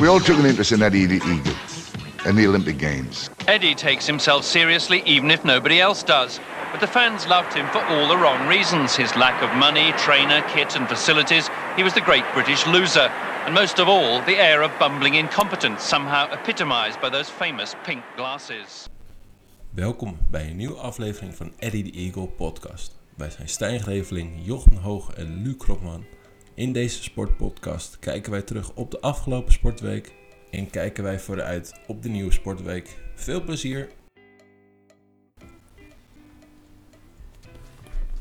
We all took an interest in Eddie the Eagle and the Olympic Games. Eddie takes himself seriously even if nobody else does. But the fans loved him for all the wrong reasons. His lack of money, trainer, kit and facilities. He was the great British loser. And most of all, the air of bumbling incompetence, somehow epitomised by those famous pink glasses. Welkom bij een nieuwe aflevering van Eddie the Eagle podcast. Wij zijn Stijn Greveling, Jochen Hoog en Luc Kropman. In deze sportpodcast kijken wij terug op de afgelopen sportweek en kijken wij vooruit op de nieuwe sportweek. Veel plezier!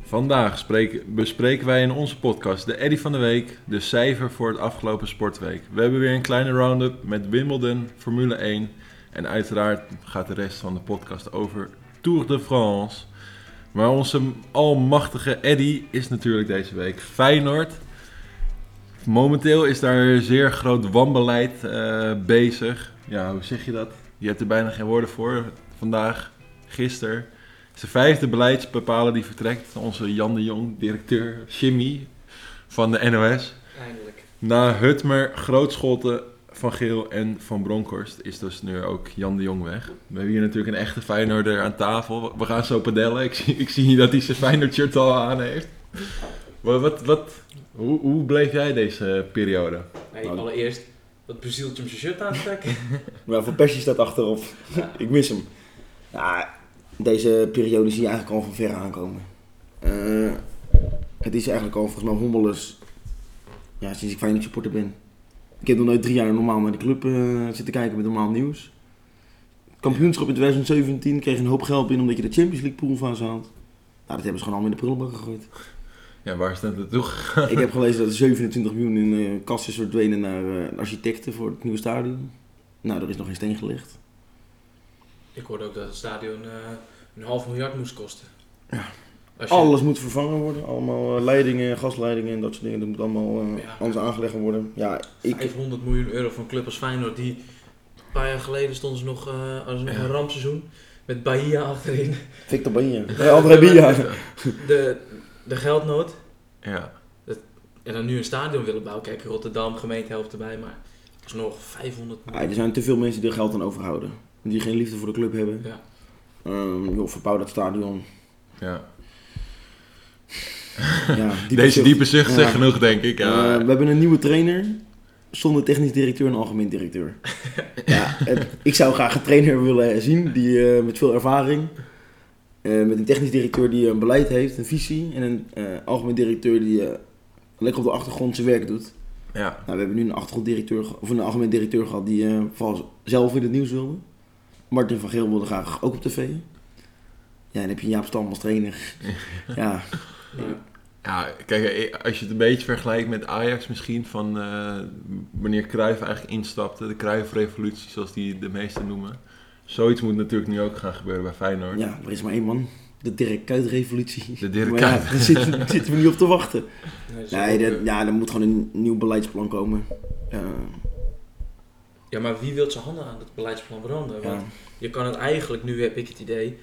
Vandaag spreken- bespreken wij in onze podcast de Eddy van de Week, de cijfer voor het afgelopen sportweek. We hebben weer een kleine round-up met Wimbledon, Formule 1 en uiteraard gaat de rest van de podcast over Tour de France. Maar onze almachtige Eddy is natuurlijk deze week Feyenoord. Momenteel is daar zeer groot wanbeleid eh, bezig. Ja, hoe zeg je dat? Je hebt er bijna geen woorden voor. Vandaag, gisteren. is de vijfde beleidsbepaler die vertrekt. Onze Jan de Jong, directeur chemie van de NOS. Eindelijk. Na Hutmer, Grootschotten, Van Geel en Van Bronckhorst is dus nu ook Jan de Jong weg. We hebben hier natuurlijk een echte Feyenoorder aan tafel. We gaan zo padellen. Ik zie, ik zie dat hij zijn Feyenoord shirt al aan heeft. Wat, wat, wat, hoe, hoe bleef jij deze periode? Nee, Nou, allereerst, wat bezielt je om zijn shirt aan te trekken? Maar Van Persie staat achterop. ik mis hem. Ja, deze periode zie je eigenlijk al van ver aankomen. Eh, het is eigenlijk al volgens mij hommeles ja, sinds ik Feyenoord supporter ben. Ik heb nog nooit drie jaar normaal naar de club eh, zitten kijken met normaal nieuws. Kampioenschap in 2017 kreeg een hoop geld binnen omdat je de Champions League poolfase had. Nou, dat hebben ze gewoon allemaal in de prullenbak gegooid. Ja, waar is dat naartoe gegaan? ik heb gelezen dat er 27 miljoen in eh kast is verdwenen naar eh, architecten voor het nieuwe stadion. Nou, er is nog geen steen gelegd. Ik hoorde ook dat het stadion eh, een half miljard moest kosten. Ja. Je- Alles moet vervangen worden. Allemaal eh, leidingen, gasleidingen en dat soort dingen. Dat moet allemaal Ja. anders aangelegd worden. Ja, ik, 500 miljoen euro een club als Feyenoord, die een paar jaar geleden stonden ze nog, eh als nog Ja. een rampseizoen. Met Bahia achterin. Victor Bahia. André Bia. De, de geldnood. Ja, En dan nu een stadion willen bouwen. Kijk, Rotterdam, gemeente helpt erbij, maar alsnog 500 Ja, miljoen. er zijn te veel mensen die er geld aan overhouden. Die geen liefde voor de club hebben. Ja. Ehm, joh, verbouw dat stadion. ja. Ja, diepe Deze zucht. diepe zucht Ja. zegt genoeg, denk ik. Ja. Eh, we hebben een nieuwe trainer. Zonder technisch directeur en algemeen directeur. ja, het- ik zou graag een trainer willen zien die, eh, met veel ervaring. Eh, met een technisch directeur die een beleid heeft, een visie. En een eh, algemeen directeur die eh, lekker op de achtergrond zijn werk doet. ja. Nou, we hebben nu een achtergronddirecteur, of een algemeen directeur gehad die eh, vooral zelf in het nieuws wilde. Martin van Geel wilde graag ook op tv. Ja, dan heb je Jaap Stam als trainer. ja, Ja. Ja, kijk, eh, als je het een beetje vergelijkt met Ajax misschien, van eh, wanneer Cruijff eigenlijk instapte, de Cruijff-revolutie zoals die de meesten noemen. Zoiets moet natuurlijk nu ook gaan gebeuren bij Feyenoord. ja, er is maar één man. De Dirk Kuyt-revolutie. De Dirk Maar ja, Kuyt. daar zitten, daar zitten we niet op te wachten. Nee, dat dat, eh, ja, er moet gewoon een nieuw beleidsplan komen. Eh, ja, maar wie wil zijn handen aan het beleidsplan branden? Want ja. Je kan het eigenlijk, nu heb ik het idee,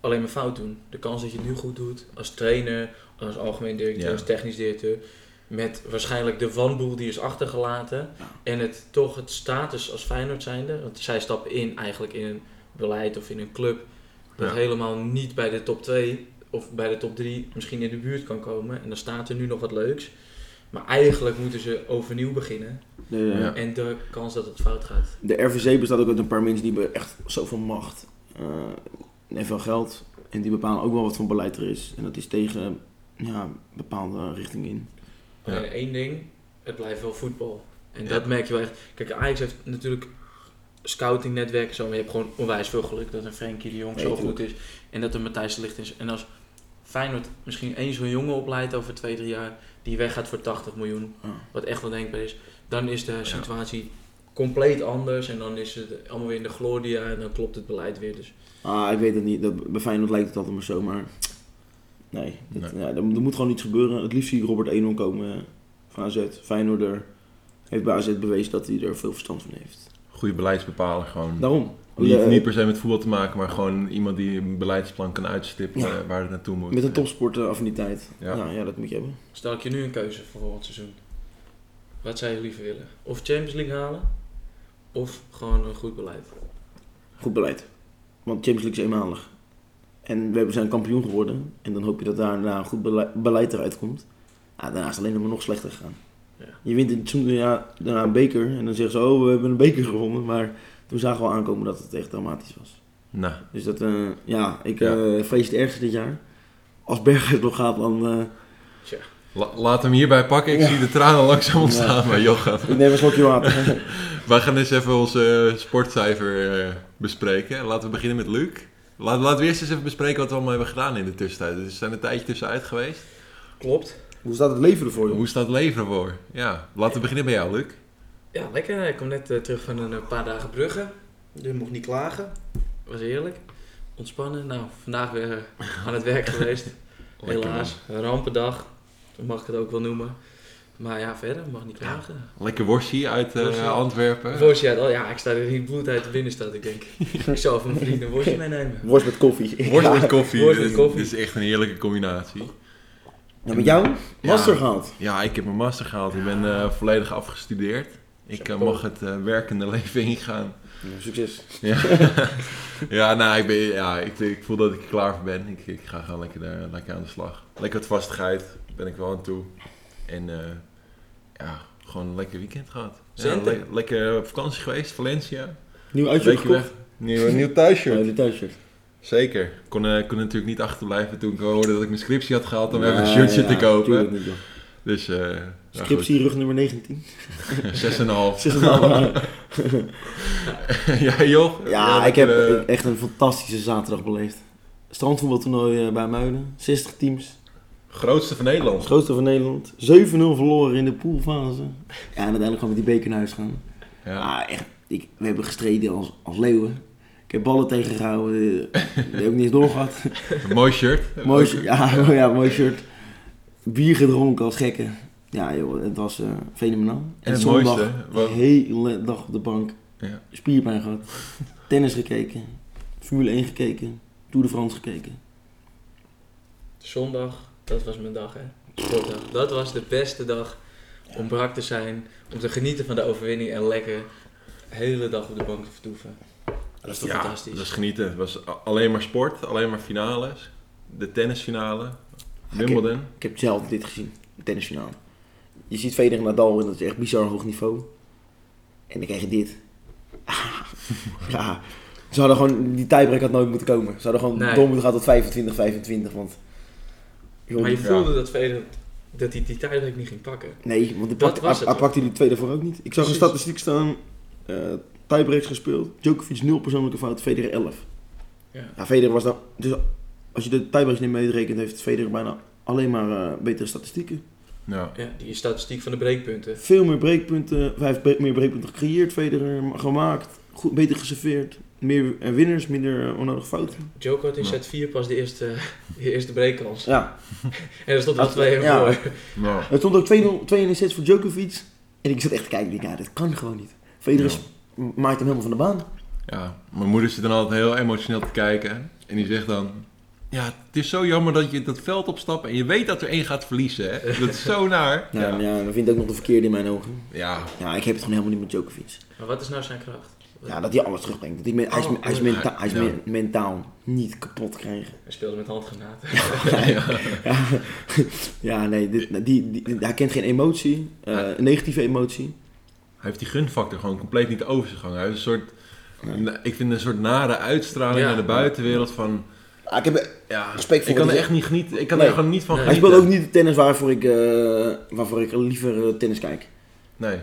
alleen maar fout doen. De kans dat je het nu goed doet, als trainer, als algemeen directeur, Ja. als technisch directeur, met waarschijnlijk de wanboel die is achtergelaten Ja. en het toch het status als Feyenoord zijnde, want zij stappen in eigenlijk in een beleid of in een club dat Ja. helemaal niet bij de top 2 of bij de top 3 misschien in de buurt kan komen en dan staat er nu nog wat leuks. Maar eigenlijk moeten ze overnieuw beginnen Ja. en de kans dat het fout gaat. de RVC bestaat ook uit een paar mensen die hebben echt zoveel macht eh, en veel geld. En die bepalen ook wel wat voor beleid er is. En dat is tegen ja, bepaalde richtingen in. Ja. Alleen één ding, het blijft wel voetbal. En Ja. dat merk je wel echt. Kijk, Ajax heeft natuurlijk scoutingnetwerk en zo, maar je hebt gewoon onwijs veel geluk dat een Frenkie de Jong Nee, zo goed is. En dat een Matthijs de Ligt is. En als Feyenoord misschien één zo'n jongen opleidt over twee, drie jaar, die weggaat voor 80 miljoen, Ja. wat echt wel denkbaar is, dan is de situatie compleet anders. En dan is het allemaal weer in de gloria en dan klopt het beleid weer. Dus Ah, ik weet het niet. Dat, bij Feyenoord lijkt het altijd maar zo, maar... Nee, dat, Nee. Ja, er, er moet gewoon iets gebeuren. Het liefst zie ik Robert 1 komen van AZ. Feyenoorder heeft bij AZ bewezen dat hij er veel verstand van heeft. Goede beleidsbepaler gewoon. Daarom. Niet, Eh, niet per se met voetbal te maken, maar gewoon iemand die een beleidsplan kan uitstippen Ja. eh, waar het naartoe moet. Met een topsportaffiniteit. Ja. Ja. ja, dat moet je hebben. stel ik je nu een keuze voor volgend seizoen. Wat zou je liever willen? Of Champions League halen? of gewoon een goed beleid? Goed beleid. Want Champions League is eenmalig. En we hebben- zijn kampioen geworden. En dan hoop je dat daarna een goed bele- beleid eruit komt. Ja, daarna is het alleen maar nog slechter gegaan. Ja. Je wint in het seizoen ja, daarna een beker. En dan zeggen ze, oh, we hebben een beker gewonnen. Maar toen zagen we aankomen dat het echt dramatisch was. Nou, Dus dat, eh, ja, ik Ja. eh, vrees het ergste dit jaar. Als Berghuis nog gaat, dan... eh, Tja, la- laat hem hierbij pakken. Ik Ja. zie de tranen langzaam ontstaan bij Jochem. ik neem een slokje water. Wij gaan eens even ons eh, sportcijfer bespreken. Laten we beginnen met Luc. Laat, laten we eerst eens even bespreken wat we allemaal hebben gedaan in de tussentijd. Dus er zijn een tijdje tussenuit geweest. klopt. Hoe staat het leven ervoor, joh? Hoe staat het leven ervoor? Ja, laten we beginnen bij jou, Luc. Ja, lekker. Ik kom net eh, terug van een eh, paar dagen bruggen. Je mocht niet klagen. Was heerlijk. Ontspannen. Nou, vandaag weer eh, aan het werk geweest. Helaas. Rampendag. Zo mag ik het ook wel noemen. Maar ja, verder mag niet klagen. Lekker worstje uit eh, Worstje. Antwerpen. Worstje uit, oh ja, ik sta er niet bloed uit de binnenstad. Ik denk, ik zal van mijn vrienden een worstje meenemen. Worst met koffie. Worst Ja. met koffie. Worst met Dit- koffie. Dit is echt een heerlijke combinatie. Ja, met jou? Master gehaald. Ja, ik heb mijn master gehaald. Ik ben eh, volledig afgestudeerd. Ik eh, mag het eh, werkende leven ingaan. Ja, succes. Ja, ja nou, ik, ben, ja ik, ik voel dat ik er klaar voor ben. Ik, ik ga gewoon lekker, eh, lekker aan de slag. Lekker wat vastigheid ben ik wel aan toe. En eh, ja, gewoon een lekker weekend gehad. Ja, le- lekker op vakantie geweest, Valencia. Nieuw uitje weg. Nieuw, nieuw thuisshirt. Die thuisshirt. Zeker. Ik kon, eh, kon natuurlijk niet achterblijven toen ik hoorde dat ik mijn scriptie had gehaald om Ja, even een shirtje ja, te kopen. niet. Dus, eh Scriptie, rug nummer 19. ja, 6,5. Zes en een half. ja, joh. Ja, ik heb eh, echt een fantastische zaterdag beleefd. Strandvoetbaltoernooi bij Muiden. 60 teams. Grootste van Nederland. Grootste van Nederland. 7-0 verloren in de poolfase. Ja, en uiteindelijk gaan we die beker naar huis gaan. Ja. Ah, echt. Ik, we hebben gestreden als, als leeuwen. Ik heb ballen tegengehouden. eh, Die heb ik niet eens doorgehad. Een mooi shirt. mooi, shirt- ja, ja, mooi shirt. Bier gedronken als gekken. Ja, joh, het was eh, fenomenaal. En het zondag mooiste, wat- hele dag op de bank. Ja. Spierpijn gehad. Tennis gekeken. Formule 1 gekeken. Tour de France gekeken. Zondag, dat was mijn dag hè. Sportdag. Dat was de beste dag om brak te zijn, om te genieten van de overwinning en lekker de hele dag op de bank te vertoeven. Dat is toch Ja, fantastisch. dat is genieten. Het was alleen maar sport, alleen maar finales. De tennisfinale, ik, heb, Wimbledon. ik heb zelf dit gezien. De tennisfinale. Je ziet Federer Nadal en dat is echt bizar hoog niveau. En dan krijg je dit. ja. Ze hadden gewoon, die tiebreak had nooit moeten komen. Ze hadden gewoon Nee. door moeten gaan tot 25, 25. Want, joh, maar je voelde dat Federer dat hij die tijdelijk niet ging pakken. Nee, want hij, Dat pakt, was hij, hij pakte die twee daarvoor ook niet. Ik zag Precies. een statistiek staan. eh tiebreaks gespeeld. Djokovic 0 persoonlijke fouten, Federer 11. Ja. Ja, Federer was dan... Dus als je de tiebreaks niet meerekent, heeft Federer bijna alleen maar eh, betere statistieken. Ja. Ja, die statistiek van de breekpunten. Veel meer breekpunten, hij heeft meer breekpunten gecreëerd, Federer gemaakt, goed, beter geserveerd. Meer winners, minder eh, onnodige fouten. Djoko had in set 4 pas de eerste, de eerste breakkans. Ja, En er stond er Als- 2 ja. voor. Nou, het stond ook 2-0 2 in de sets voor Djokovic. En ik zat echt te kijken, ik denk, ja, dat kan gewoon niet. Federer maakt hem helemaal van de baan. ja, mijn moeder zit dan altijd heel emotioneel te kijken. En die zegt dan... Ja, het is zo jammer dat je dat veld opstapt en je weet dat er één gaat verliezen. Hè? Dat is zo naar. Ja, Ja, ja, dan vind ik ook nog de verkeerde in mijn ogen. ja. Ja, ik heb het gewoon helemaal niet met Djokovic. Maar wat is nou zijn kracht? Ja, dat hij alles terugbrengt. Dat hij, hij is, Oh, hij is, menta- hij is mentaal niet kapot krijgen. Hij speelde met handgranaten. Ja, ja nee, dit, die, die, hij kent geen emotie, eh, een negatieve emotie. Hij heeft die gunfactor gewoon compleet niet over zich hangen. Hij heeft een soort... Ik vind een soort nare uitstraling Ja. naar de buitenwereld van... Ah, ik heb, Ja, Respect voor ik kan er echt niet genieten. Ik kan Nee. er gewoon niet van Nee. hij genieten. speelt ook niet de tennis waarvoor ik, eh, waarvoor ik liever eh, tennis kijk. Nee.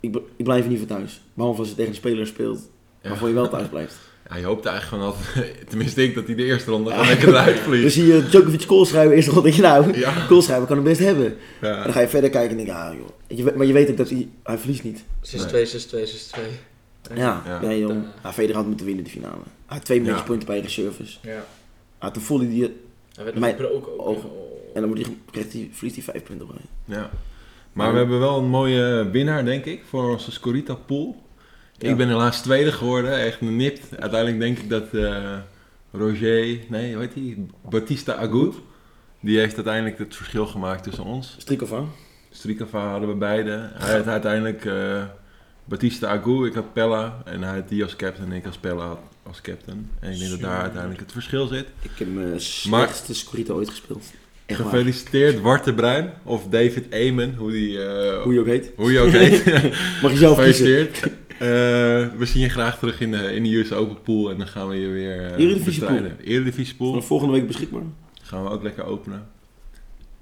Ik, ik blijf er niet voor thuis. Behalve als je tegen een speler speelt Ja. waarvoor je wel thuis blijft. Ja, je hoopt eigenlijk gewoon altijd... Tenminste, ik dat hij de eerste ronde gewoon lekker eruit Dus vliegt. zie je Djokovic koolschrijven eerst rond, denk je nou, Ja. koolschrijven kan hem best hebben. En dan ga je verder kijken en denk je, ah joh. Je maar je weet ook dat hij, hij verliest niet. 6-2, 6-2, 6-2. Ja, Ja. nee joh. Ja. Ja, Federer had moeten winnen de finale. Hij had twee Ja. matchpunten bij de service. Ja. Hij had een volley die Hij werd Mijn ook. ogen. Oh. En dan wordt hij, krijgt hij, verliest hij vijf punten rij. Ja. Maar we hebben wel een mooie winnaar, denk ik, voor onze Scorita pool. Ja. Ik ben helaas tweede geworden, echt een nipt. Uiteindelijk denk ik dat eh, Roger, nee, hoe heet hij? Batista Agut, die heeft uiteindelijk het verschil gemaakt tussen ons. Strikova. Strikova hadden we beide. Hij had uiteindelijk eh, Batista Agu, ik had Pella en hij had die als captain en ik als Pella als captain. En ik denk dat daar uiteindelijk het verschil zit. Ik heb mijn slechtste Scorito ooit gespeeld. Gefeliciteerd Wart de Bruin of David Eamon, hoe, die, eh, Hoe je ook heet. hoe je ook heet. Mag je zelf kiezen. Gefeliciteerd. Eh, we zien je graag terug in de, in de US Open Pool en dan gaan we je weer uh, Eredivisie Pool. Eredivisie Pool. Vanaf volgende week beschikbaar. Gaan we ook lekker openen.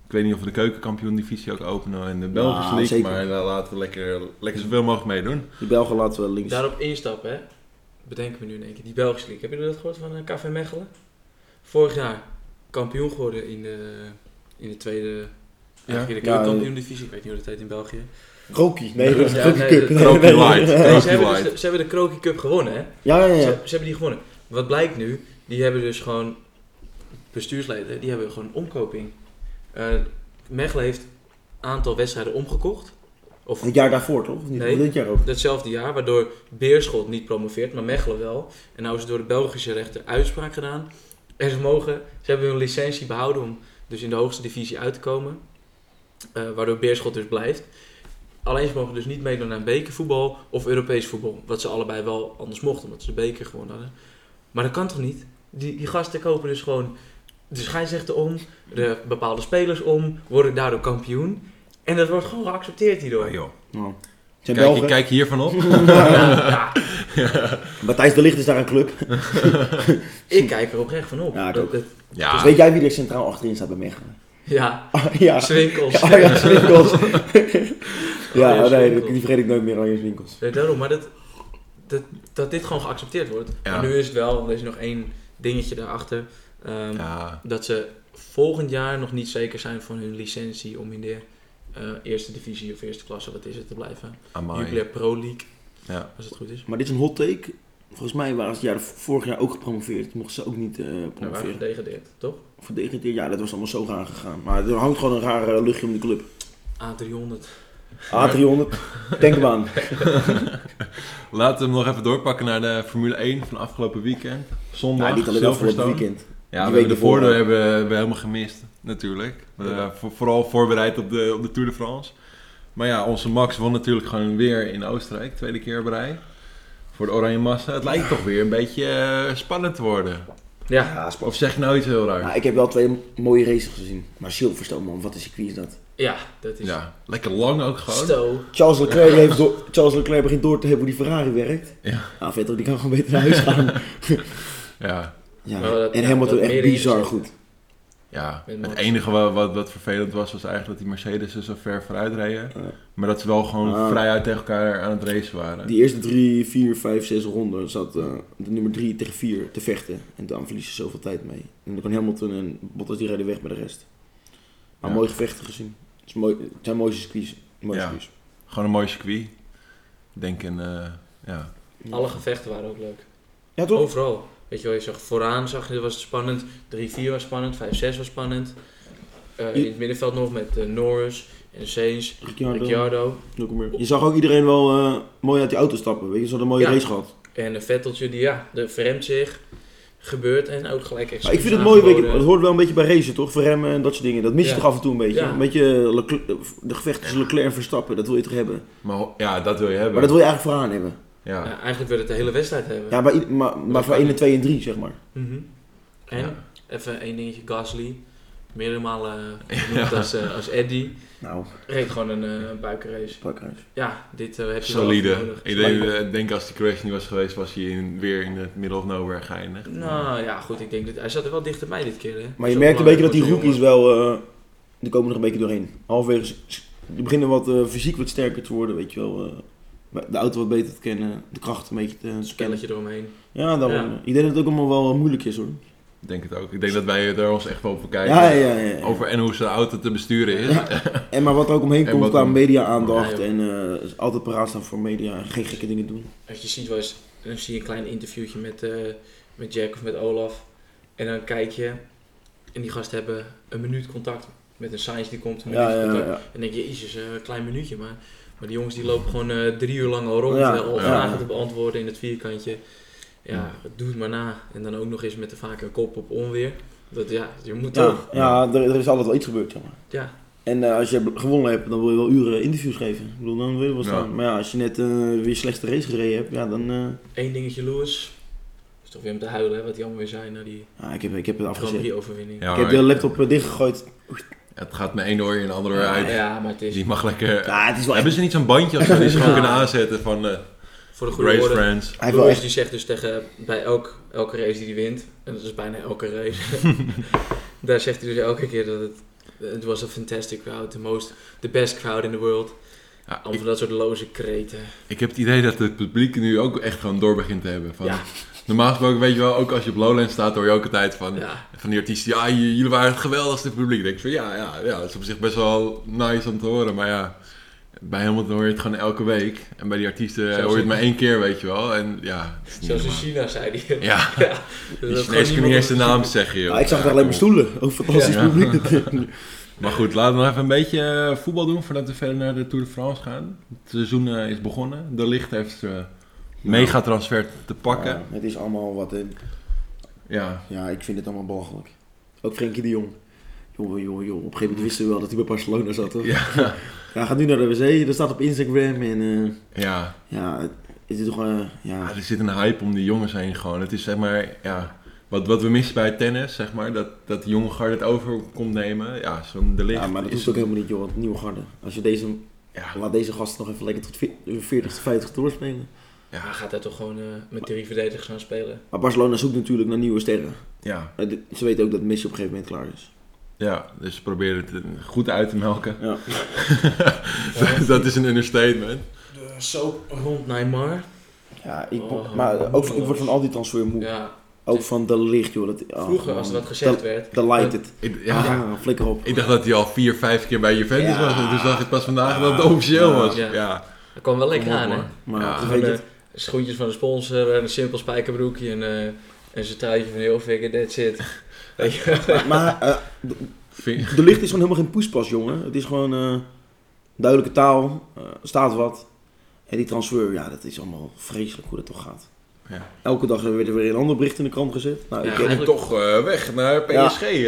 Ik weet niet of we de keukenkampioen divisie ook openen en de Belgische Nou, League, zeker. maar daar laten we lekker, lekker zoveel mogelijk meedoen. Die Belgen laten we links. Daarop instappen, hè. Bedenken we nu in één keer. Die Belgische League. Hebben jullie dat gehoord van eh, KV Mechelen? Vorig jaar kampioen geworden in de, in de tweede... Ja, de Ja, keukenkampioen divisie. Ik weet niet hoe dat heet in België. Krokie. Nee, dat is Ja, Cup. Light. ze, hebben ze hebben de Krokie Cup gewonnen, hè. Ja, ja, ja. Ze, ze hebben die gewonnen. Wat blijkt nu? Die hebben dus gewoon bestuursleden, die hebben gewoon een omkoping. Eh Mechelen heeft een aantal wedstrijden omgekocht. Of Het jaar daarvoor toch? Of niet? Nee. Dit jaar ook? datzelfde jaar, waardoor Beerschot niet promoveert, maar Mechelen wel. En nou is door de Belgische rechter uitspraak gedaan. En ze mogen, ze hebben hun licentie behouden om dus in de hoogste divisie uit te komen. Eh, waardoor Beerschot dus blijft. Alleen ze mogen dus niet meedoen aan bekervoetbal of Europees voetbal. Wat ze allebei wel anders mochten, omdat ze de beker gewonnen hadden. Maar dat kan toch niet? Die, die gasten kopen dus gewoon de scheidsrechter om, de bepaalde spelers om, worden daardoor kampioen. En dat wordt gewoon geaccepteerd hierdoor. Ah, joh. Nou. Zijn Kijk, Belgen. kijk hiervan op. Ja, ja, Matthijs de Ligt is daar een club. ik kijk er oprecht van op. Ja, ik Dat- ook. dat- Ja, Dus weet jij wie er centraal achterin staat bij Mechelen? ja, Ah, ja. Swinkels. Ja, Swinkels. ja, nee, Swinkels. die vergeet ik nooit meer, Arjen Swinkels. Ja, daarom, maar dat, dat, dat dit gewoon geaccepteerd wordt. Ja. Maar nu is het wel, er is nog één dingetje daarachter. ehm, ja, Dat ze volgend jaar nog niet zeker zijn van hun licentie om in de eh, eerste divisie of eerste klasse, wat is het, te blijven. amai. Jupiler Pro League, Ja. als het goed is. Maar dit is een hot take. Volgens mij waren ze jaar, vorig jaar ook gepromoveerd. Mochten ze ook niet eh Nou, waar promoveren. gedegradeerd, toch? Verdedigd, ja, dat was allemaal zo gaan gegaan. Maar er hangt gewoon een raar eh, luchtje om de club. A300. A300, denk hem aan. Laten we hem nog even doorpakken naar de Formule 1 van afgelopen weekend. Zondag, Nou, niet alleen afgelopen weekend. Ja, Die we hebben de voordeel hebben we helemaal gemist, natuurlijk. Ja. eh, voor- vooral voorbereid op de, op de Tour de France. Maar ja, onze Max won natuurlijk gewoon weer in Oostenrijk, tweede keer op rij. Voor de Oranje Massa. Het lijkt toch weer een beetje eh, spannend te worden. Ja, Ja, spannend. Of zeg je nou iets heel raar? Nou, ik heb wel twee mooie races gezien. Maar Silverstone, man, wat een circuit is dat? ja, dat is Ja, lekker lang ook gewoon. Sto. Charles Leclerc, heeft door, Charles Leclerc begint door te hebben hoe die Ferrari werkt. Ja. Nou, Vettel, die kan gewoon beter naar huis gaan. Ja, Ja. Dat- en ja, Hamilton dat echt bizar goed. ja. Het enige wat, wat, wat vervelend was, was eigenlijk dat die Mercedes er zo ver vooruit reden. Ja. Maar dat ze wel gewoon Ah. vrijuit tegen elkaar aan het racen waren. Die eerste drie, vier, vijf, zes ronden zat eh, de nummer drie tegen vier te vechten. En dan verliezen ze zoveel tijd mee. En dan kan Hamilton en Bottas die rijden weg met de rest. Maar Ja. mooie gevechten gezien. Het, is mooi, het zijn mooie circuits. Mooie Ja. circuits. Gewoon een mooi circuit. Ik denk een, eh, ja. Alle gevechten waren ook leuk. Ja, toch? Overal. Weet je wel, je zag vooraan zag je, was het spannend. 3-4 was spannend, 5-6 was spannend. Eh, in het middenveld nog met eh, Norris en Sainz, Ricciardo. Ricciardo. Je zag ook iedereen wel eh, mooi uit die auto stappen. Weet je, ze hadden een mooie Ja. race gehad. En een Vetteltje die ja, de verremt zich, gebeurt en ook gelijk Maar ik vind het mooi, weet je, aangeboden. het hoort wel een beetje bij racen, toch? Verremmen en dat soort dingen. Dat mis je Ja. toch af en toe een beetje. Ja. Een beetje Leclerc- de gevechten tussen Leclerc en Verstappen, dat wil je toch hebben? Maar ja, dat wil je hebben. Maar dat wil je eigenlijk vooraan hebben. Ja. Ja, eigenlijk wil je het de hele wedstrijd hebben. Ja, maar, maar, maar voor kan 1 en niet. 2 en 3, zeg maar. Mhm. En, Ja. even één dingetje, Gasly. Meerdere malen eh, genoemd als, eh, als Eddie. Nou, Reed gewoon een, eh, een buikenrace. pakhuis. Ja, dit eh, heb je wel Solide. nodig. Ik denk, eh, denk als die crash niet was geweest, was hij in, weer in het middle of nowhere geëindigd. Nou ja, goed, ik denk dat hij zat er wel dichtbij dit keer. Hè? Maar je Zo merkt een beetje dat die rookies wel, eh die komen er een beetje doorheen. Halverwege, die beginnen wat eh, fysiek wat sterker te worden, weet je wel. Eh, de auto wat beter te kennen, de kracht een beetje te kennen. spelletje eromheen. Ja, dan, Ja. ik denk dat het ook allemaal wel moeilijk is hoor. Ik denk het ook. Ik denk dat wij er ons echt wel op kijken. Ja, ja, ja. ja. Over en hoe zijn auto te besturen is. Ja. En maar wat er ook omheen En komt qua media-aandacht Ja, en eh, altijd paraat staan voor media, geen gekke dingen doen. Als je ziet wel eens, dan zie je een klein interviewtje met, eh, met Jack of met Olaf. En dan kijk je, en die gasten hebben een minuut contact met een science die komt. Een Ja, minuut ja, contact. ja. En dan denk je, jezus, eh, een klein minuutje. Maar, maar die jongens die lopen gewoon eh, drie uur lang al rond. Ja, eh, ja. vragen te beantwoorden in het vierkantje. Ja, Ja. doe het maar na. En dan ook nog eens met de vaak een kop op onweer. Dat ja, je moet Ja, toch. ja er, er is altijd wel iets gebeurd, zeg maar. Ja, En eh, als je gewonnen hebt, dan wil je wel uren interviews geven. Ik bedoel, dan wil je wel Ja. staan. Maar ja, als je net eh, weer slechtste race gereden hebt, ja, dan... eh, Eén dingetje, Lewis. is toch weer om te huilen, hè, wat hij allemaal weer zei na die ja, ik, heb, ik heb het Grand afgezet. Prix overwinning. Ja, ik heb de laptop dichtgegooid. Het gaat met één oor in de andere oor uit. Ja, maar het is Die mag lekker... Ja, het is wel Hebben echt... ze niet zo'n bandje of zo die ze gewoon Ja. kunnen aanzetten van eh voor de goede Race. Friends? Hij Lewis echt... die zegt dus tegen bij elk, elke race die hij wint, en dat is bijna elke race, daar zegt hij dus elke keer dat het het was a fantastic crowd, the most, the best crowd in the world. Ja, van dat soort loze kreten. ik heb het idee dat het publiek nu ook echt gewoon door begint te hebben. Van, Ja. Normaal gesproken weet je wel, ook als je op Lowland staat, hoor je ook altijd van, Ja. van die artiesten, ja, j- jullie waren het geweldigste publiek. Denk ik van, ja, ja, ja, dat is op zich best wel nice om te horen, maar ja, bij Hamilton hoor je het gewoon elke week. En bij die artiesten Zelfs hoor je het maar één keer, weet je wel. En ja, het is niet Zelfs in. China zei hij. Ja, ja. die Dat Chinees gewoon kun je niet eens de naam zeggen, joh. Ja, ik zag Ja, het alleen maar stoelen. Ook fantastisch Ja. publiek. Maar goed, laten we nog even een beetje eh, voetbal doen voordat we verder naar de Tour de France gaan. Het seizoen eh, is begonnen. De Licht heeft uh, megatransfer te pakken. Ja, het is allemaal wat... in. Ja, Ja, ik vind het allemaal belachelijk. Ook Frenkie de Jong. Jongen, jongen, jongen. Op een gegeven moment wisten we wel dat hij bij Barcelona zat. Toch? ja, Ja, hij gaat nu naar de wc. Dat staat op Instagram. En eh, ja. ja, het, het is toch... eh, ja, Ja, er zit een hype om die jongens heen gewoon. Het is zeg maar, ja, wat, wat we missen bij tennis, zeg maar, dat, dat de jonge garde het over komt nemen. Ja, zo'n de ja, maar dat is... hoeft ook helemaal niet, joh. Het nieuwe garde. Als je deze... Ja, Laat deze gasten nog even lekker tot ve- 40, 50 doorspelen. Ja, hij gaat daar toch gewoon eh, met drie verdedigers gaan spelen. Maar Barcelona zoekt natuurlijk naar nieuwe sterren. ja, Eh, Ze weten ook dat Messi op een gegeven moment klaar is. ja, dus ze proberen het eh, goed uit te melken. Ja. dat is een understatement. De soap rond Neymar. Ja, ik, Oh, maar ook, ik word van al die transfer moe. Ja, Ook van de licht, joh. Dat, oh, vroeger als er man. wat gezegd De- werd. De lighted. Ik, ja, Ja, flikker op. ik dacht dat hij al vier, vijf keer bij Juventus Ja. was. En toen zag ik pas vandaag Ja. dat het officieel Ja. was. Ja. Ja, Dat kwam wel lekker aan, hè? hoor. Maar Schoentjes van de sponsor, en een simpel spijkerbroekje en, eh en zijn truitje van heel figure, that's it. Maar eh, de licht is gewoon helemaal geen poespas, jongen. Het is gewoon eh, duidelijke taal. eh, staat wat. En die transfer, ja, dat is allemaal vreselijk hoe dat toch gaat. Ja. Elke dag werd er weer een ander bericht in de krant gezet. Nou, Ja, ik, eigenlijk- toch eh, weg naar PSG. eh,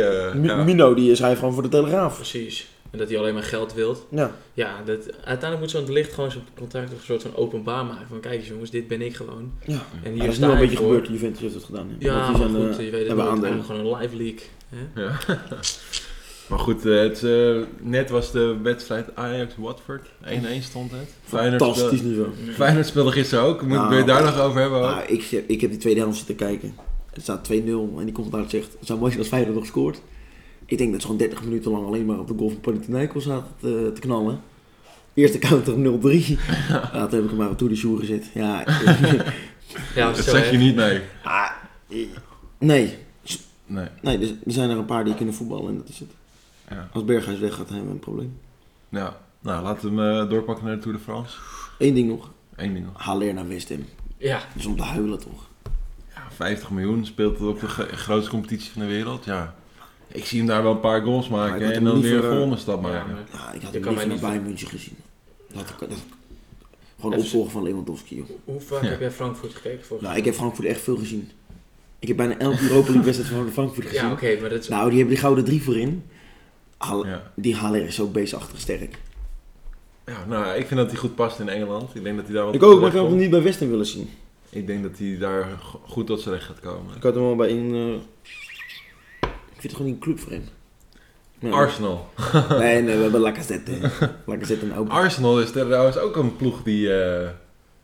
ja. Mino, die schrijft gewoon voor de Telegraaf. Precies. En dat hij alleen maar geld wilt. Ja. Ja, dat, uiteindelijk moet zo'n licht gewoon zijn contract een soort van openbaar maken. Van kijk eens jongens, dit ben ik gewoon. ja. En Ja, hier dat is nu een beetje voor. gebeurd. Juventus heeft het gedaan. hè. Ja, maar zijn, goed, eh, je weet het hebben nooit. aandelen. Gewoon een live leak. Hè? Ja. maar goed, eh, het, eh, net was de wedstrijd Ajax-Watford. 1-1 stond het. Fantastisch speelde, niveau. Feyenoord speelde gisteren ook. Moet Nou, je daar nog over hebben? Nou, ik, heb- ik heb die tweede helft zitten kijken. Het staat 2-0 en die commentaar zegt, het zou mooi zijn als Feyenoord nog scoort. Ik denk dat ze gewoon 30 minuten lang alleen maar op de goal van Panathinaikos zaten te, te knallen. Eerste counter 0-3. Ja, toen heb ik hem maar op toe de shoe gezet. Ja, Ja, dat zeg je niet mee. ah, eh, nee. Nee. Nee, er er zijn er een paar die kunnen voetballen en dat is het. Ja. Als Berghuis weggaat, hebben we een probleem. ja. Nou, laten we hem eh, doorpakken naar de Tour de France. Eén ding nog. Eén ding nog. Haller naar West Ham. Ja, Dat is om te huilen toch? Ja, 50 miljoen speelt op de grootste competitie van de wereld. Ja. Ik zie hem daar wel een paar goals maken en dan weer een volgende stap maken. Ja, ik had hem liever naar niet- Bayern München gezien. Dat, dat, dat, gewoon opvolger van Lewandowski, joh. hoe vaak Ja. heb jij Frankfurt gekeken? Volgens Nou, ik heb Frankfurt echt veel gezien. Ik heb bijna elke Europa League wedstrijd van Frankfurt gezien. Ja, oké, maar dat is... Nou, die hebben die gouden drie voorin. Ja. Die Haller is zo beestachtig sterk. Ja, nou, ik vind dat hij goed past in Engeland. Ik denk dat hij daar wel Ik ook, maar ik had hem niet bij West Ham willen zien. Ik denk dat hij daar go- goed tot zijn recht gaat komen. Ik had hem wel bij een... Ik vind het gewoon niet een club voor hem. Nee. Arsenal. Nee, nee, we hebben Lacazette. Lacazette en ook. Arsenal is trouwens ook een ploeg die eh,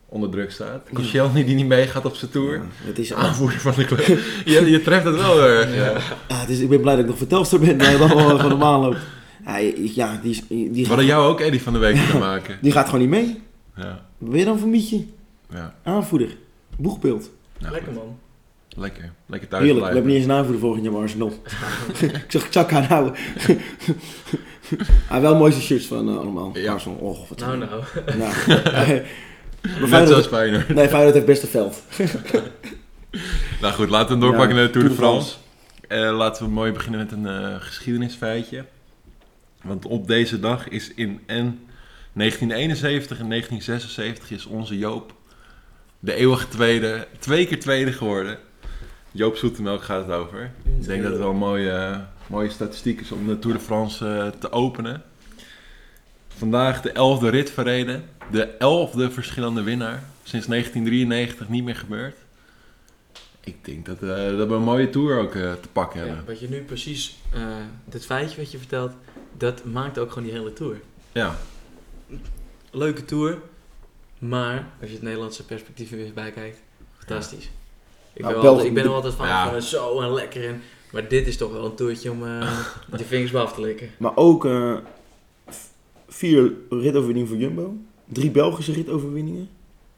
onder druk staat. Koscielny die niet meegaat op zijn tour. Ja, het is, Aanvoerder van de club. je, je treft het wel erg. Ja. ah, het is, ik ben blij dat ik nog vertelster ben. Dat het allemaal gewoon normaal loopt. Ja, ja die, is- die, We hadden jou ook Eddie van de Week kunnen maken. die gaat gewoon niet mee. Ja, Wat ben je dan voor mietje? ja. Aanvoerder. Boegbeeld. Nou, Lekker goed. man. Lekker. Lekker thuis Heerlijk. We blijven. hebben niet eens een aanvoerder volgend jaar bij Arsenal. ik zag ik zag haar houden. ah, wel mooiste shirts van eh, allemaal. Ja. Arsenal. Och, wat Nou, nou. Nou, Net Feyenoord, zoals Feyenoord. nee, Feyenoord heeft beste veld. Nou goed, laten we hem doorpakken Ja, naar de Tour de de France. Eh, laten we mooi beginnen met een eh, geschiedenisfeitje. Want op deze dag is in en 1971 en 1976 is onze Joop de eeuwige tweede, twee keer tweede geworden. Joop Zoetemelk gaat het over. Ik denk dat het wel een mooie, mooie statistiek is om de Tour de France eh, te openen. vandaag de elfde rit verreden. De elfde verschillende winnaar. Sinds 1993 niet meer gebeurd. Ik denk dat, eh, dat we een mooie tour ook eh, te pakken Ja, hebben. wat je nu precies, eh dit feitje wat je vertelt, dat maakt ook gewoon die hele tour. Ja, Leuke tour, maar als je het Nederlandse perspectief er weer bij kijkt, fantastisch. Ik ben, Nou, wel België- altijd, ik ben er altijd van, Ja. van zo en lekker en, maar dit is toch wel een toertje om eh je vingers af te likken. Maar ook v- vier ritoverwinningen voor Jumbo. Drie Belgische ritoverwinningen.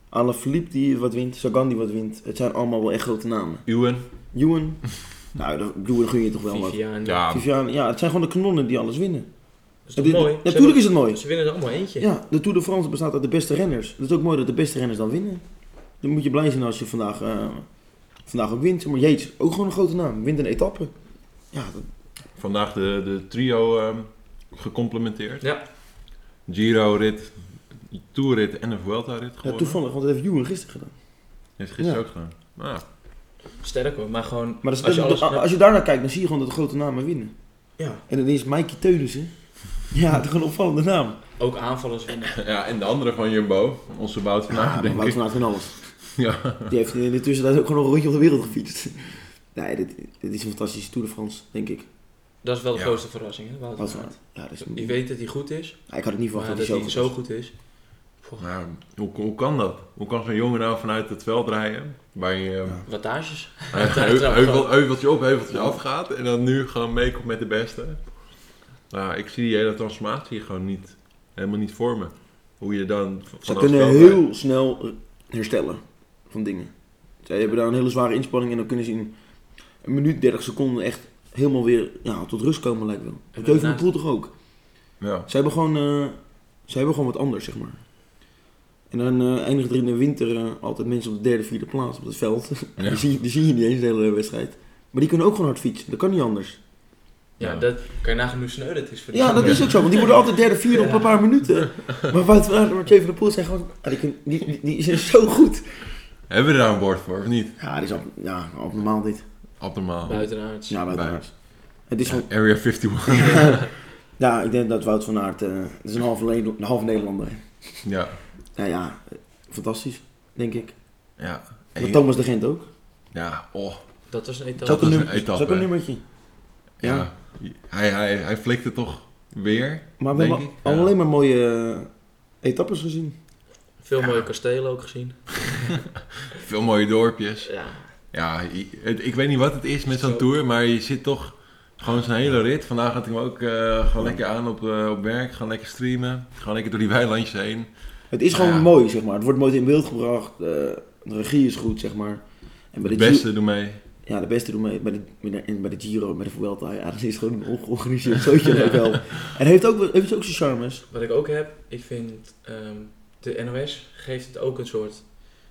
Alaphilippe die wat wint. Sagan die wat wint. Het zijn allemaal wel echt grote namen. Ewan. Ewan. nou, dat- Ewan gun je toch wel wat. Vivian, Ja, Vivian, ja, het zijn gewoon de kanonnen die alles winnen. dat is toch mooi? Natuurlijk is het mooi. Ze winnen er allemaal eentje. Ja, de Tour de France bestaat uit de beste renners. Het is ook mooi dat de beste renners dan winnen. Dan moet je blij zijn als je vandaag, eh, vandaag ook wint. Maar Yates, ook gewoon een grote naam. Wint een etappe. Ja, dat, vandaag de, de trio ehm, gecomplementeerd. Ja. Giro-rit, Tour-rit en een Vuelta-rit ja, gewonnen. toevallig, want dat heeft Ewan gisteren gedaan. Heeft gisteren Ja. ook gedaan. Ja. Sterk hoor, maar gewoon, Maar als je als, alles... als je daarnaar kijkt, dan zie je gewoon dat de grote namen winnen. ja, En dan is Mikey Teunissen. Ja, is gewoon een opvallende naam. ook aanvallers winnen. ja, en de andere van Jumbo, onze Wout van Aert, Ja, denk Wout ik. van Aert van alles. Ja. Die heeft in de tussentijd ook gewoon een rondje op de wereld gefietst. Nee, dit, dit is een fantastische Tour de France, denk ik. Dat is wel de Ja. grootste verrassing, hè? Aert. Ja, dat is, Je weet dat hij goed is, Ja, ik had het niet maar verwacht dat dat hij hij zo zo goed is. Nou, hoe, hoe kan dat? Hoe kan zo'n jongen nou vanuit het veld rijden? Je ehm. Wattages. heuvel, heuveltje op, heuveltje afgaat en dan nu gewoon meekomt met de beste. Nou, ik zie die hele transformatie gewoon niet, helemaal niet voor me. Hoe je dan Ze vanaf kunnen het veld heel snel herstellen van dingen. Zij hebben daar een hele zware inspanning en dan kunnen ze in een minuut, 30 seconden echt helemaal weer ja, tot rust komen lijkt wel. Dat van daarnaast- Poel toch ook. Ja. Ze hebben gewoon, eh, ze hebben gewoon wat anders, zeg maar. En dan eh eindigt er in de winter eh, altijd mensen op de derde, vierde plaats op het veld. Ja. die, zie, die zie je niet eens de hele wedstrijd. Maar die kunnen ook gewoon hard fietsen. Dat kan niet anders. Ja, Ja. dat kan je nagaan hoe sneu dat is voor die Ja, dat is ook zo. Want die worden altijd derde, vierde op een paar minuten. Maar Wout van Aert en Mathieu van der Poel zijn gewoon... ah, die, kun- die, die, die zijn zo goed. Hebben we daar een woord voor, of niet? Ja, die is op, ja, op normaal dit. Abnormaal. Buitenaards. Ja. Het is Ja. Area 51. Ja, ik denk dat Wout van Aert... eh, het is een halve, Le- een halve Nederlander. ja. Ja, ja. Fantastisch, denk ik. Ja. En Maar Thomas de Gent ook. Ja, oh. Dat was een etappe. een, is een etappe, ook een nummertje. Ja. Hij, hij, hij flikte toch weer, Maar we denk hebben al Ja. alleen maar mooie eh, etappes gezien. Veel Ja. mooie kastelen ook gezien. Veel mooie dorpjes. Ja, Ja, het- ik weet niet wat het is met zo'n Zo. tour, maar je zit toch gewoon zo'n hele rit. Vandaag had ik hem ook eh, gewoon lekker aan op, eh, op werk, gewoon lekker streamen. Gewoon lekker door die weilandjes heen. Het is Ah, gewoon ja. mooi, zeg maar. Het wordt mooi in beeld gebracht. eh, de regie is goed, zeg maar. En bij De beste doen mee. Ja, de beste doen mee. Bij de, bij de, en bij de Giro, bij de Vuelta. Ja, dat is gewoon een ongeorganiseerd zootje ook wel. En heeft ook, heeft ook zijn charmes. wat ik ook heb, ik vind ehm, de NOS geeft het ook een soort,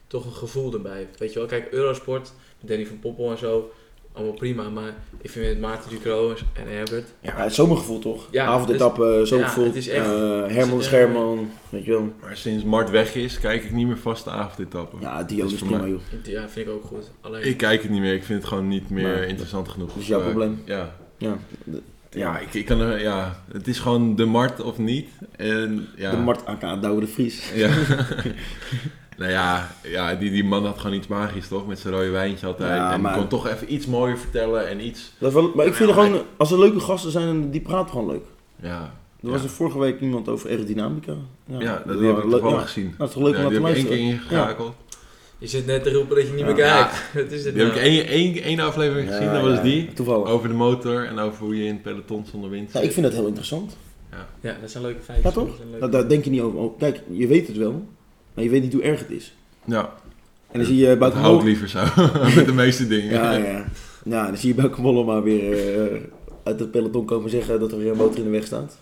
toch een gevoel erbij. Weet je wel, kijk, Eurosport, Danny van Poppel en zo, allemaal prima. Maar ik vind met Maarten Ducro en Herbert, Ja, het zomergevoel toch? Ja, Avondetappe, zomergevoel. ja, het is echt- Eh, Herman. Scherman, weet je wel. Maar sinds Mart weg is, kijk ik niet meer vast de avondetappen. Ja, Dat is prima, mij- joh. ja, vind ik ook goed. Alleen, Ik kijk het niet meer, ik vind het gewoon niet meer interessant genoeg. dat is jouw Eh, probleem. Ja, Ja, ja, ik, ik kan er, ja, het is gewoon de Mart of niet. En, ja, de Mart AK Douwe de Vries. Ja. nou ja, ja die, die man had gewoon iets magisch toch? Met zijn rode wijntje altijd. Ja, en maar- kon toch even iets mooier vertellen en iets. Dat wel, maar ik vind er gewoon, als er leuke gasten zijn, die praten gewoon leuk. Ja, Er was er vorige week iemand over aerodynamica. ja, Ja, dat die heb ik ja. gezien. Nou, het is toch leuk om naar te ik één luisteren. keer. Je zit net te roepen dat je niet meer Ja. kijkt. Wat is Die heb nou? ik één, één, één aflevering Ja, gezien, dat was ja, die. Toevallig. Over de motor en over hoe je in het peloton zonder wind Ja, ik vind dat heel interessant. Ja, dat zijn leuke feitjes. Ja, toch? Dat zijn leuke- Dat, daar denk je niet over. Kijk, je weet het wel, maar je weet niet hoe erg het is. Ja, En dan zie je dat buiten hou ik liever zo. Met de meeste dingen. Ja, ja. ja, dan zie je Bauke Mollema weer eh, uit het peloton komen zeggen dat er weer een motor in de weg staat.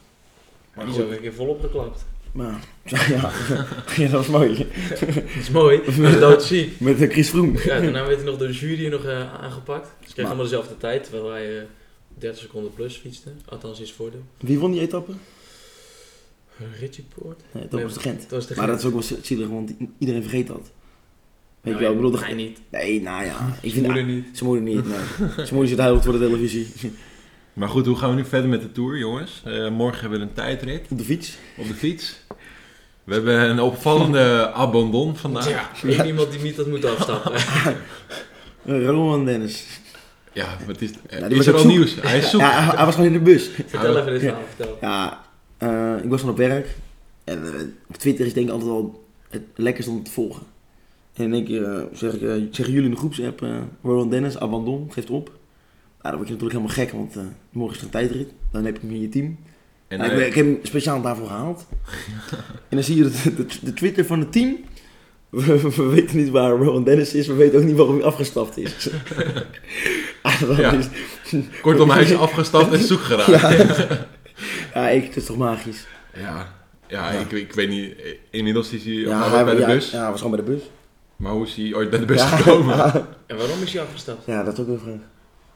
Maar die is ook een keer volop geklapt. Maar ja, ja, dat was mooi. Dat is mooi. Dat is doodziek. Met eh, Chris Froome. Ja, daarna werd hij nog door de jury nog eh, aangepakt. Ze kregen Maar- allemaal dezelfde tijd, terwijl hij eh 30 seconden plus fietste. Althans, is voordeel. Wie won die etappe? Richie Poort? Nee, dat Nee, was de Gent. Dat was de Maar dat is ook wel zielig, want iedereen vergeet dat. Weet je wel, ik bedoel, Hij niet. Nee, nou ja. Ik vind moeder niet. Zijn moeder niet, nee. Zijn moeder zit huilend voor de televisie. Maar goed, hoe gaan we nu verder met de Tour, jongens? Eh, morgen hebben we een tijdrit Op de fiets. op de fiets. We hebben een opvallende abandon vandaag. Ja, één iemand die niet had moeten afstappen. Eh, Roman Dennis. Ja, wat is, Ja, die is was er al zoek. nieuws? Hij is zoek. Ja, hij, hij was gewoon in de bus. vertel even dit verhaal, vertel. Ja, eh, ik was van op werk. En op Twitter is denk ik altijd wel het lekkerst om te volgen. En in één keer eh, zeg ik, zeggen jullie in de groepsapp, eh Roland Dennis, abandon, geeft op. Dan word je natuurlijk helemaal gek, want eh, morgen is er een tijdrit. Dan heb je hem in je team. En, Nou, ik, ik heb hem speciaal daarvoor gehaald. en dan zie je de, de, de Twitter van het team. We, we weten niet waar Rowan Dennis is, we weten ook niet waarom hij afgestapt is. Ah, dat Ja. is- kortom, hij is afgestapt en zoek geraakt. ja. ja, ik, het is toch magisch. Ja, ja, Ja. Ik, ik weet niet. Inmiddels is hij Ja, hij, bij de ja, bus. Ja, hij was gewoon bij de bus. Maar hoe is hij ooit bij de bus ja, gekomen? Ja, En waarom is hij afgestapt? ja, dat is ook een vraag.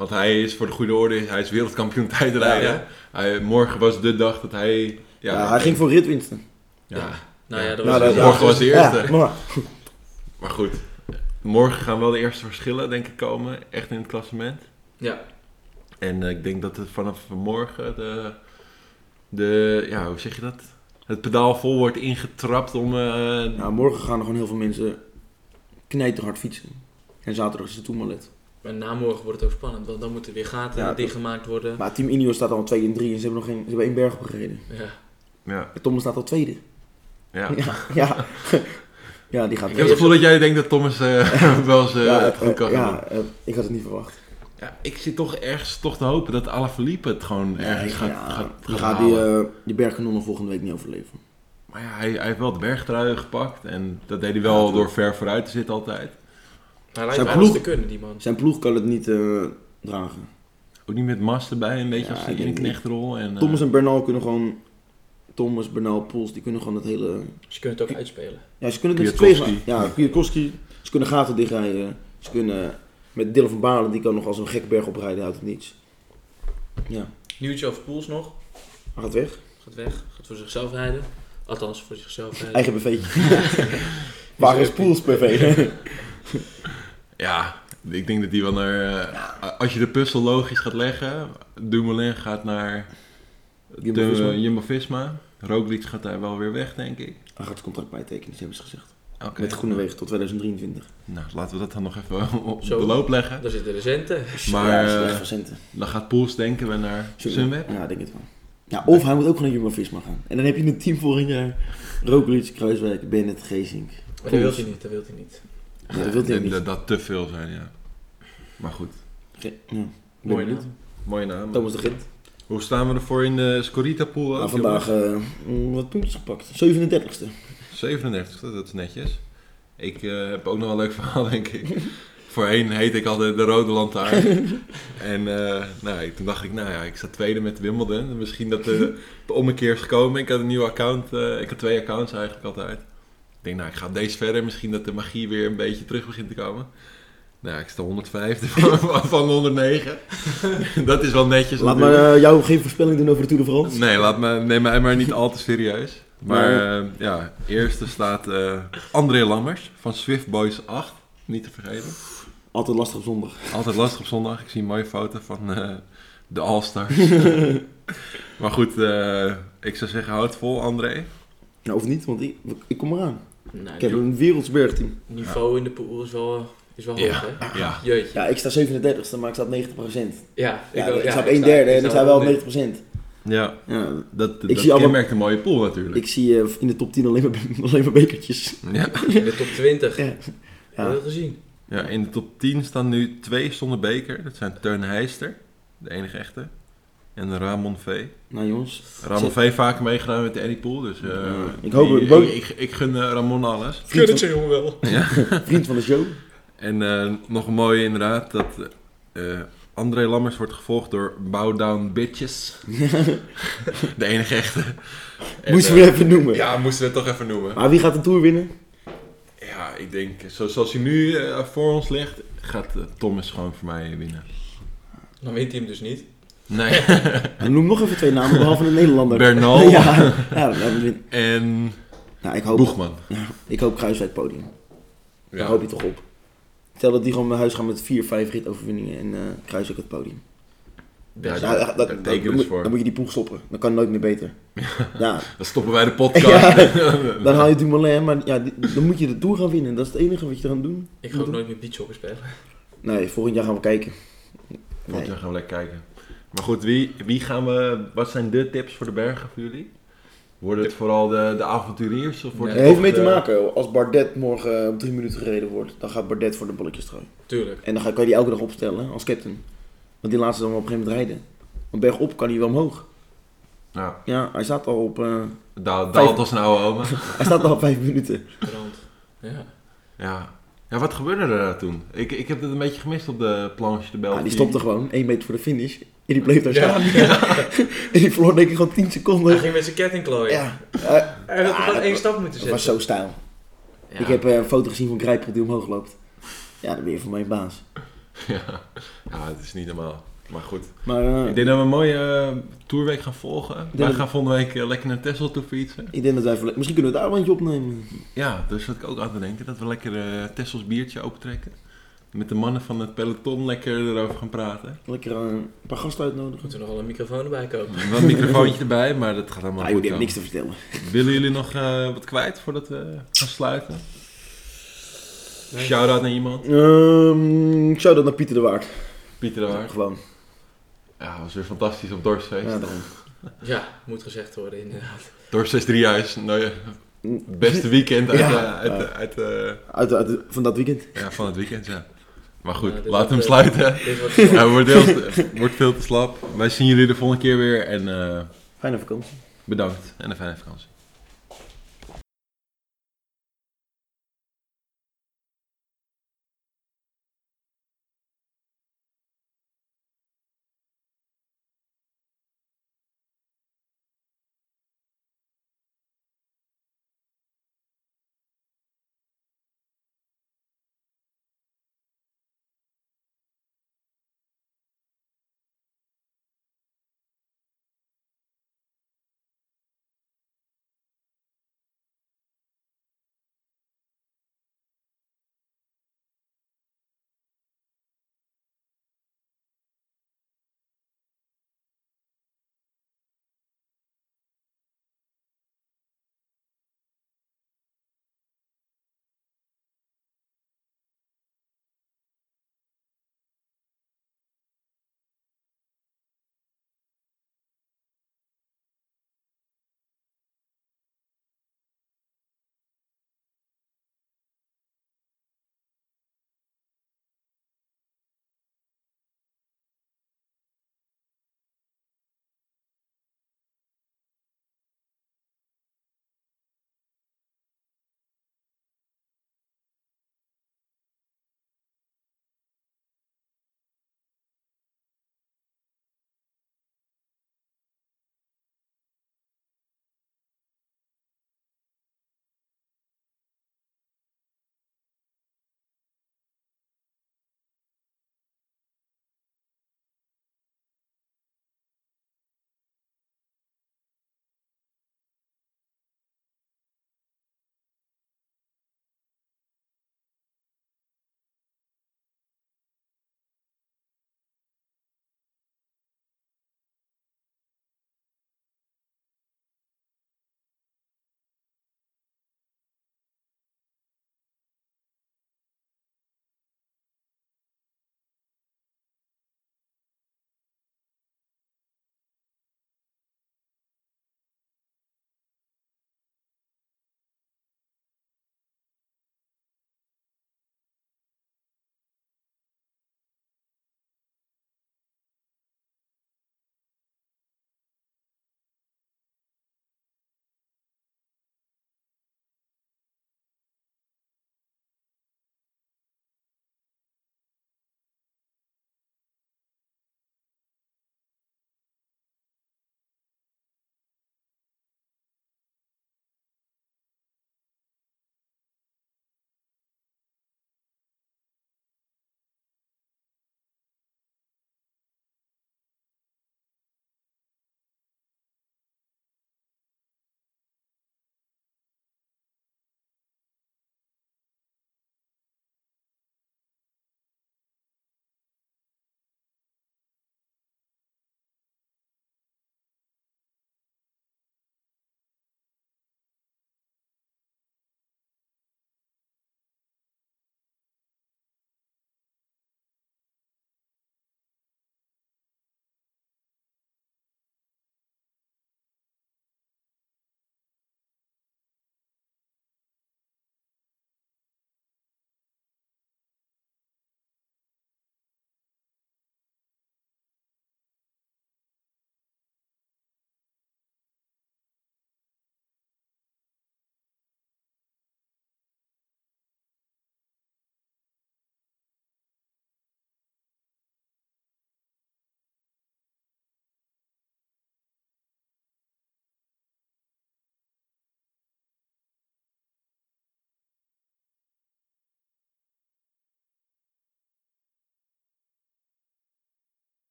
Want hij is voor de goede orde, hij is wereldkampioen tijdrijden. Ja, Hij, morgen was de dag dat hij... Ja, Ja, hij ging voor ritwinsten. Ja, Nou ja, dat Nou, was dat- morgen was de eerste. Ja, maar, Maar goed, morgen gaan wel de eerste verschillen denk ik komen, echt in het klassement. ja. En eh, ik denk dat het vanaf morgen de, de, ja, hoe zeg je dat? Het pedaal vol wordt ingetrapt om... eh, nou, morgen gaan er gewoon heel veel mensen knijterhard fietsen. En zaterdag is de toemalet. Maar na morgen wordt het ook spannend, want dan moeten weer gaten Ja, dichtgemaakt worden. Maar Team Ineos staat al 2 en 3 en ze hebben nog geen, ze hebben één berg opgereden. Ja. ja, En Thomas staat al tweede. ja. Ja, ja. ja die gaat Ik heb het gevoel dat jij denkt dat Thomas eh, wel eens eh, ja, eh, goed kan gaan ja, eh, ik had het niet verwacht. Ja, ik zit toch ergens toch te hopen dat Alaphilippe het gewoon ergens gaat, ja, gaat, die gaat gaat die, eh die bergkanonnen volgende week niet overleven. Maar ja, hij, hij heeft wel de bergtrui gepakt en dat deed hij wel Ja, door ver vooruit te zitten altijd. Hij lijkt Zijn ploeg- te kunnen, die man. Zijn ploeg kan het niet eh, dragen. Ook niet met Mas erbij, een beetje Ja, als in denk- knechtrol. En, eh, Thomas en Bernal kunnen gewoon... Thomas, Bernal, Poels, die kunnen gewoon het hele... Ze kunnen het ook uitspelen. Ja, ze kunnen het met z'n tweeën Kwiatkowski. gaan. Ja, Kwiatkowski. Ze kunnen gaten dichtrijden. Ze kunnen... Met Dylan van Balen, die kan nog als een gek berg oprijden uit het niets. Ja, Nieuwtje over Pools nog. hij gaat weg. Gaat weg. Gaat voor zichzelf rijden. Althans, voor zichzelf rijden. Eigen BV'tje. Waar is Poels BV? Ja, ik denk dat die wel naar... eh, Als je de puzzel logisch gaat leggen, Dumoulin gaat naar Jumbo-Visma. Roglic gaat daar wel weer weg, denk ik. Hij gaat het contract bijtekenen, hebben ze gezegd. Oké. Met Groenewegen tot 2023. Nou, laten we dat dan nog even op Zo. de loop leggen. Daar zitten de centen. Maar, ja, eh. Dan gaat Poels denken we naar Sunweb. Ja, ik denk het wel. Ja, of hij moet ook gewoon naar Jumbo-Visma gaan. En dan heb je een team volgend jaar. Roglic, Kruiswijk, Bennett, Geesink. Maar dat wil hij niet, dat wil hij niet. Ja, dat wil hij niet. dat dat te veel zijn, ja. Maar goed, Ge- Ja. Mooi benieuwd. naam. mooie naam. Thomas de Gent. Hoe staan we ervoor in de Scorita pool? Nou, vandaag eh, mm, wat puntjes gepakt. 37ste. 37, dat is netjes. Ik eh, heb ook nog een leuk verhaal, denk ik. Voorheen heet ik altijd de Rode Lantaarn. en eh, nou, ik- toen dacht ik, nou ja, ik sta tweede met Wimbledon. Misschien dat de, de ommekeer is gekomen. Ik had een nieuw account. ik had twee accounts eigenlijk altijd. Ik denk, nou, ik ga deze verder. Misschien dat de magie weer een beetje terug begint te komen. Nou, ik sta 105 van, van 109. dat is wel netjes. Laat natuurlijk. maar eh, jou geen voorspelling doen over de Tour de France. Nee, laat me, neem mij maar niet al te serieus. Maar eh, ja, eerste staat eh, André Lammers van Swift Boys 8. Niet te vergeten. Altijd lastig op zondag. Altijd lastig op zondag. Ik zie een mooie foto van de All-Stars. maar goed, ik zou zeggen, houd vol André. Nou, of niet, want ik, ik kom eraan. Nou, Ik heb een wereldsbergteam. het niveau in de pool is wel, is wel Ja. hoog, hè? Ja, Jeetje. Ja, ik sta 37ste, maar ik sta op 90%. Ja, Ja, ook- ik sta op ik 1 derde en ik sta wel op op 90%. ja Ja, dat, Ik dat zie een mooie pool natuurlijk. ik zie eh, in de top 10 alleen maar, alleen maar bekertjes. Ja. In de top 20. Ja. Ja. dat gezien? ja, in de top 10 staan nu twee zonder beker. Dat zijn Teun Heister, de enige echte. En Ramon V. Nou jongens, Ramon V vaker meegedaan met de Eddie Pool, dus eh, Ja, ik hoop- die- ik ik, gun eh, Ramon alles. vriend van, jongen wel. vriend van de show. En eh, nog een mooie inderdaad, dat eh, André Lammers wordt gevolgd door Bow Down Bitches. de enige echte. En, Moesten we even noemen. Ja, moesten we het toch even noemen. Maar wie gaat de Tour winnen? Ja, ik denk, zo, zoals hij nu voor ons ligt, gaat Thomas gewoon voor mij winnen. Dan wint hij hem dus niet. Nee, En noem nog even twee namen, behalve een Nederlander. Bernal ja, ja dat hebben we win- en nou, ik hoop, Boegman. ja, ik hoop Kruiswijk podium. Daar Ja. hoop je toch op. Stel dat die gewoon naar huis gaan met vier, vijf ritoverwinningen en eh Kruiswijk het podium. Best. Ja, dat, dat, daar dat- tekenen dan, moet, voor. dan moet je die ploeg stoppen. Dan kan het nooit meer beter. Ja, Dan stoppen wij de podcast. dan haal je Dumoulin, maar ja, die- dan moet je de Tour gaan winnen. Dat is het enige wat je er gaan doen. Ik ga ook nooit meer beachhockey spelen. Nee, volgend jaar gaan we kijken. Volgend Nee. jaar gaan we lekker kijken. Maar goed, wie, wie gaan we, wat zijn de tips voor de bergen voor jullie? Worden het vooral de, de avonturiers? Of wordt Nee. Het heeft mee te de- maken, als Bardet morgen op drie minuten gereden wordt, dan gaat Bardet voor de bolletjes trui. Tuurlijk. En dan ga- kan je die elke dag opstellen als captain. Want die laat ze dan op een gegeven moment rijden. Want bergop kan hij wel omhoog. Ja, Ja, hij staat al op, eh, daalt als een oude oma. hij staat al op vijf minuten. Brand. Ja. Ja. ja, wat gebeurde er daar toen? Ik, ik heb het een beetje gemist op de planche de België. Ja, die stopte gewoon één meter voor de finish. En die bleef daar Ja. staan. en die verloor denk ik gewoon 10 Hij seconden. ging met zijn ketting klooien. Ja, Hij had gewoon dat één was- stap moeten dat zetten. was zo stijl. Ja. Ik heb eh, een foto gezien van Grijpel die omhoog loopt. Ja, dan ben je voor mij baas. Ja. ja, het is niet normaal. Maar goed. Maar eh, Ik denk dat we een mooie eh, tourweek gaan volgen. Wij dat- gaan volgende week lekker naar Texel toe fietsen. ik denk dat wij... Misschien kunnen we daar wel eentje opnemen. Ja, daar zat ik ook aan te denken. Dat we lekker eh Tessels biertje opentrekken. Met de mannen van het peloton lekker erover gaan praten. Lekker een paar gasten uitnodigen. Moeten we nog wel een microfoon erbij kopen. Wel een microfoontje erbij, maar dat gaat allemaal Ah, goed jullie hebben niks te vertellen. Willen jullie nog eh, wat kwijt voordat we gaan sluiten? Nee. Shout-out naar iemand. Ehm shout out naar Pieter de Waard. Pieter de Waard. Gewoon. Ja, was weer fantastisch op Dorstfeest. Ja. Ja, moet gezegd worden inderdaad. Dorstfeest Driehuis. Nou, ja, het beste weekend uit, Ja. eh, uit, uit, eh, Uit, uit, van dat weekend. ja, van het weekend, ja. Maar goed, Ja, laten we hem wordt, sluiten. Hij wordt, heel, wordt veel te slap. Wij zien jullie de volgende keer weer en eh, Fijne vakantie. bedankt en een fijne vakantie.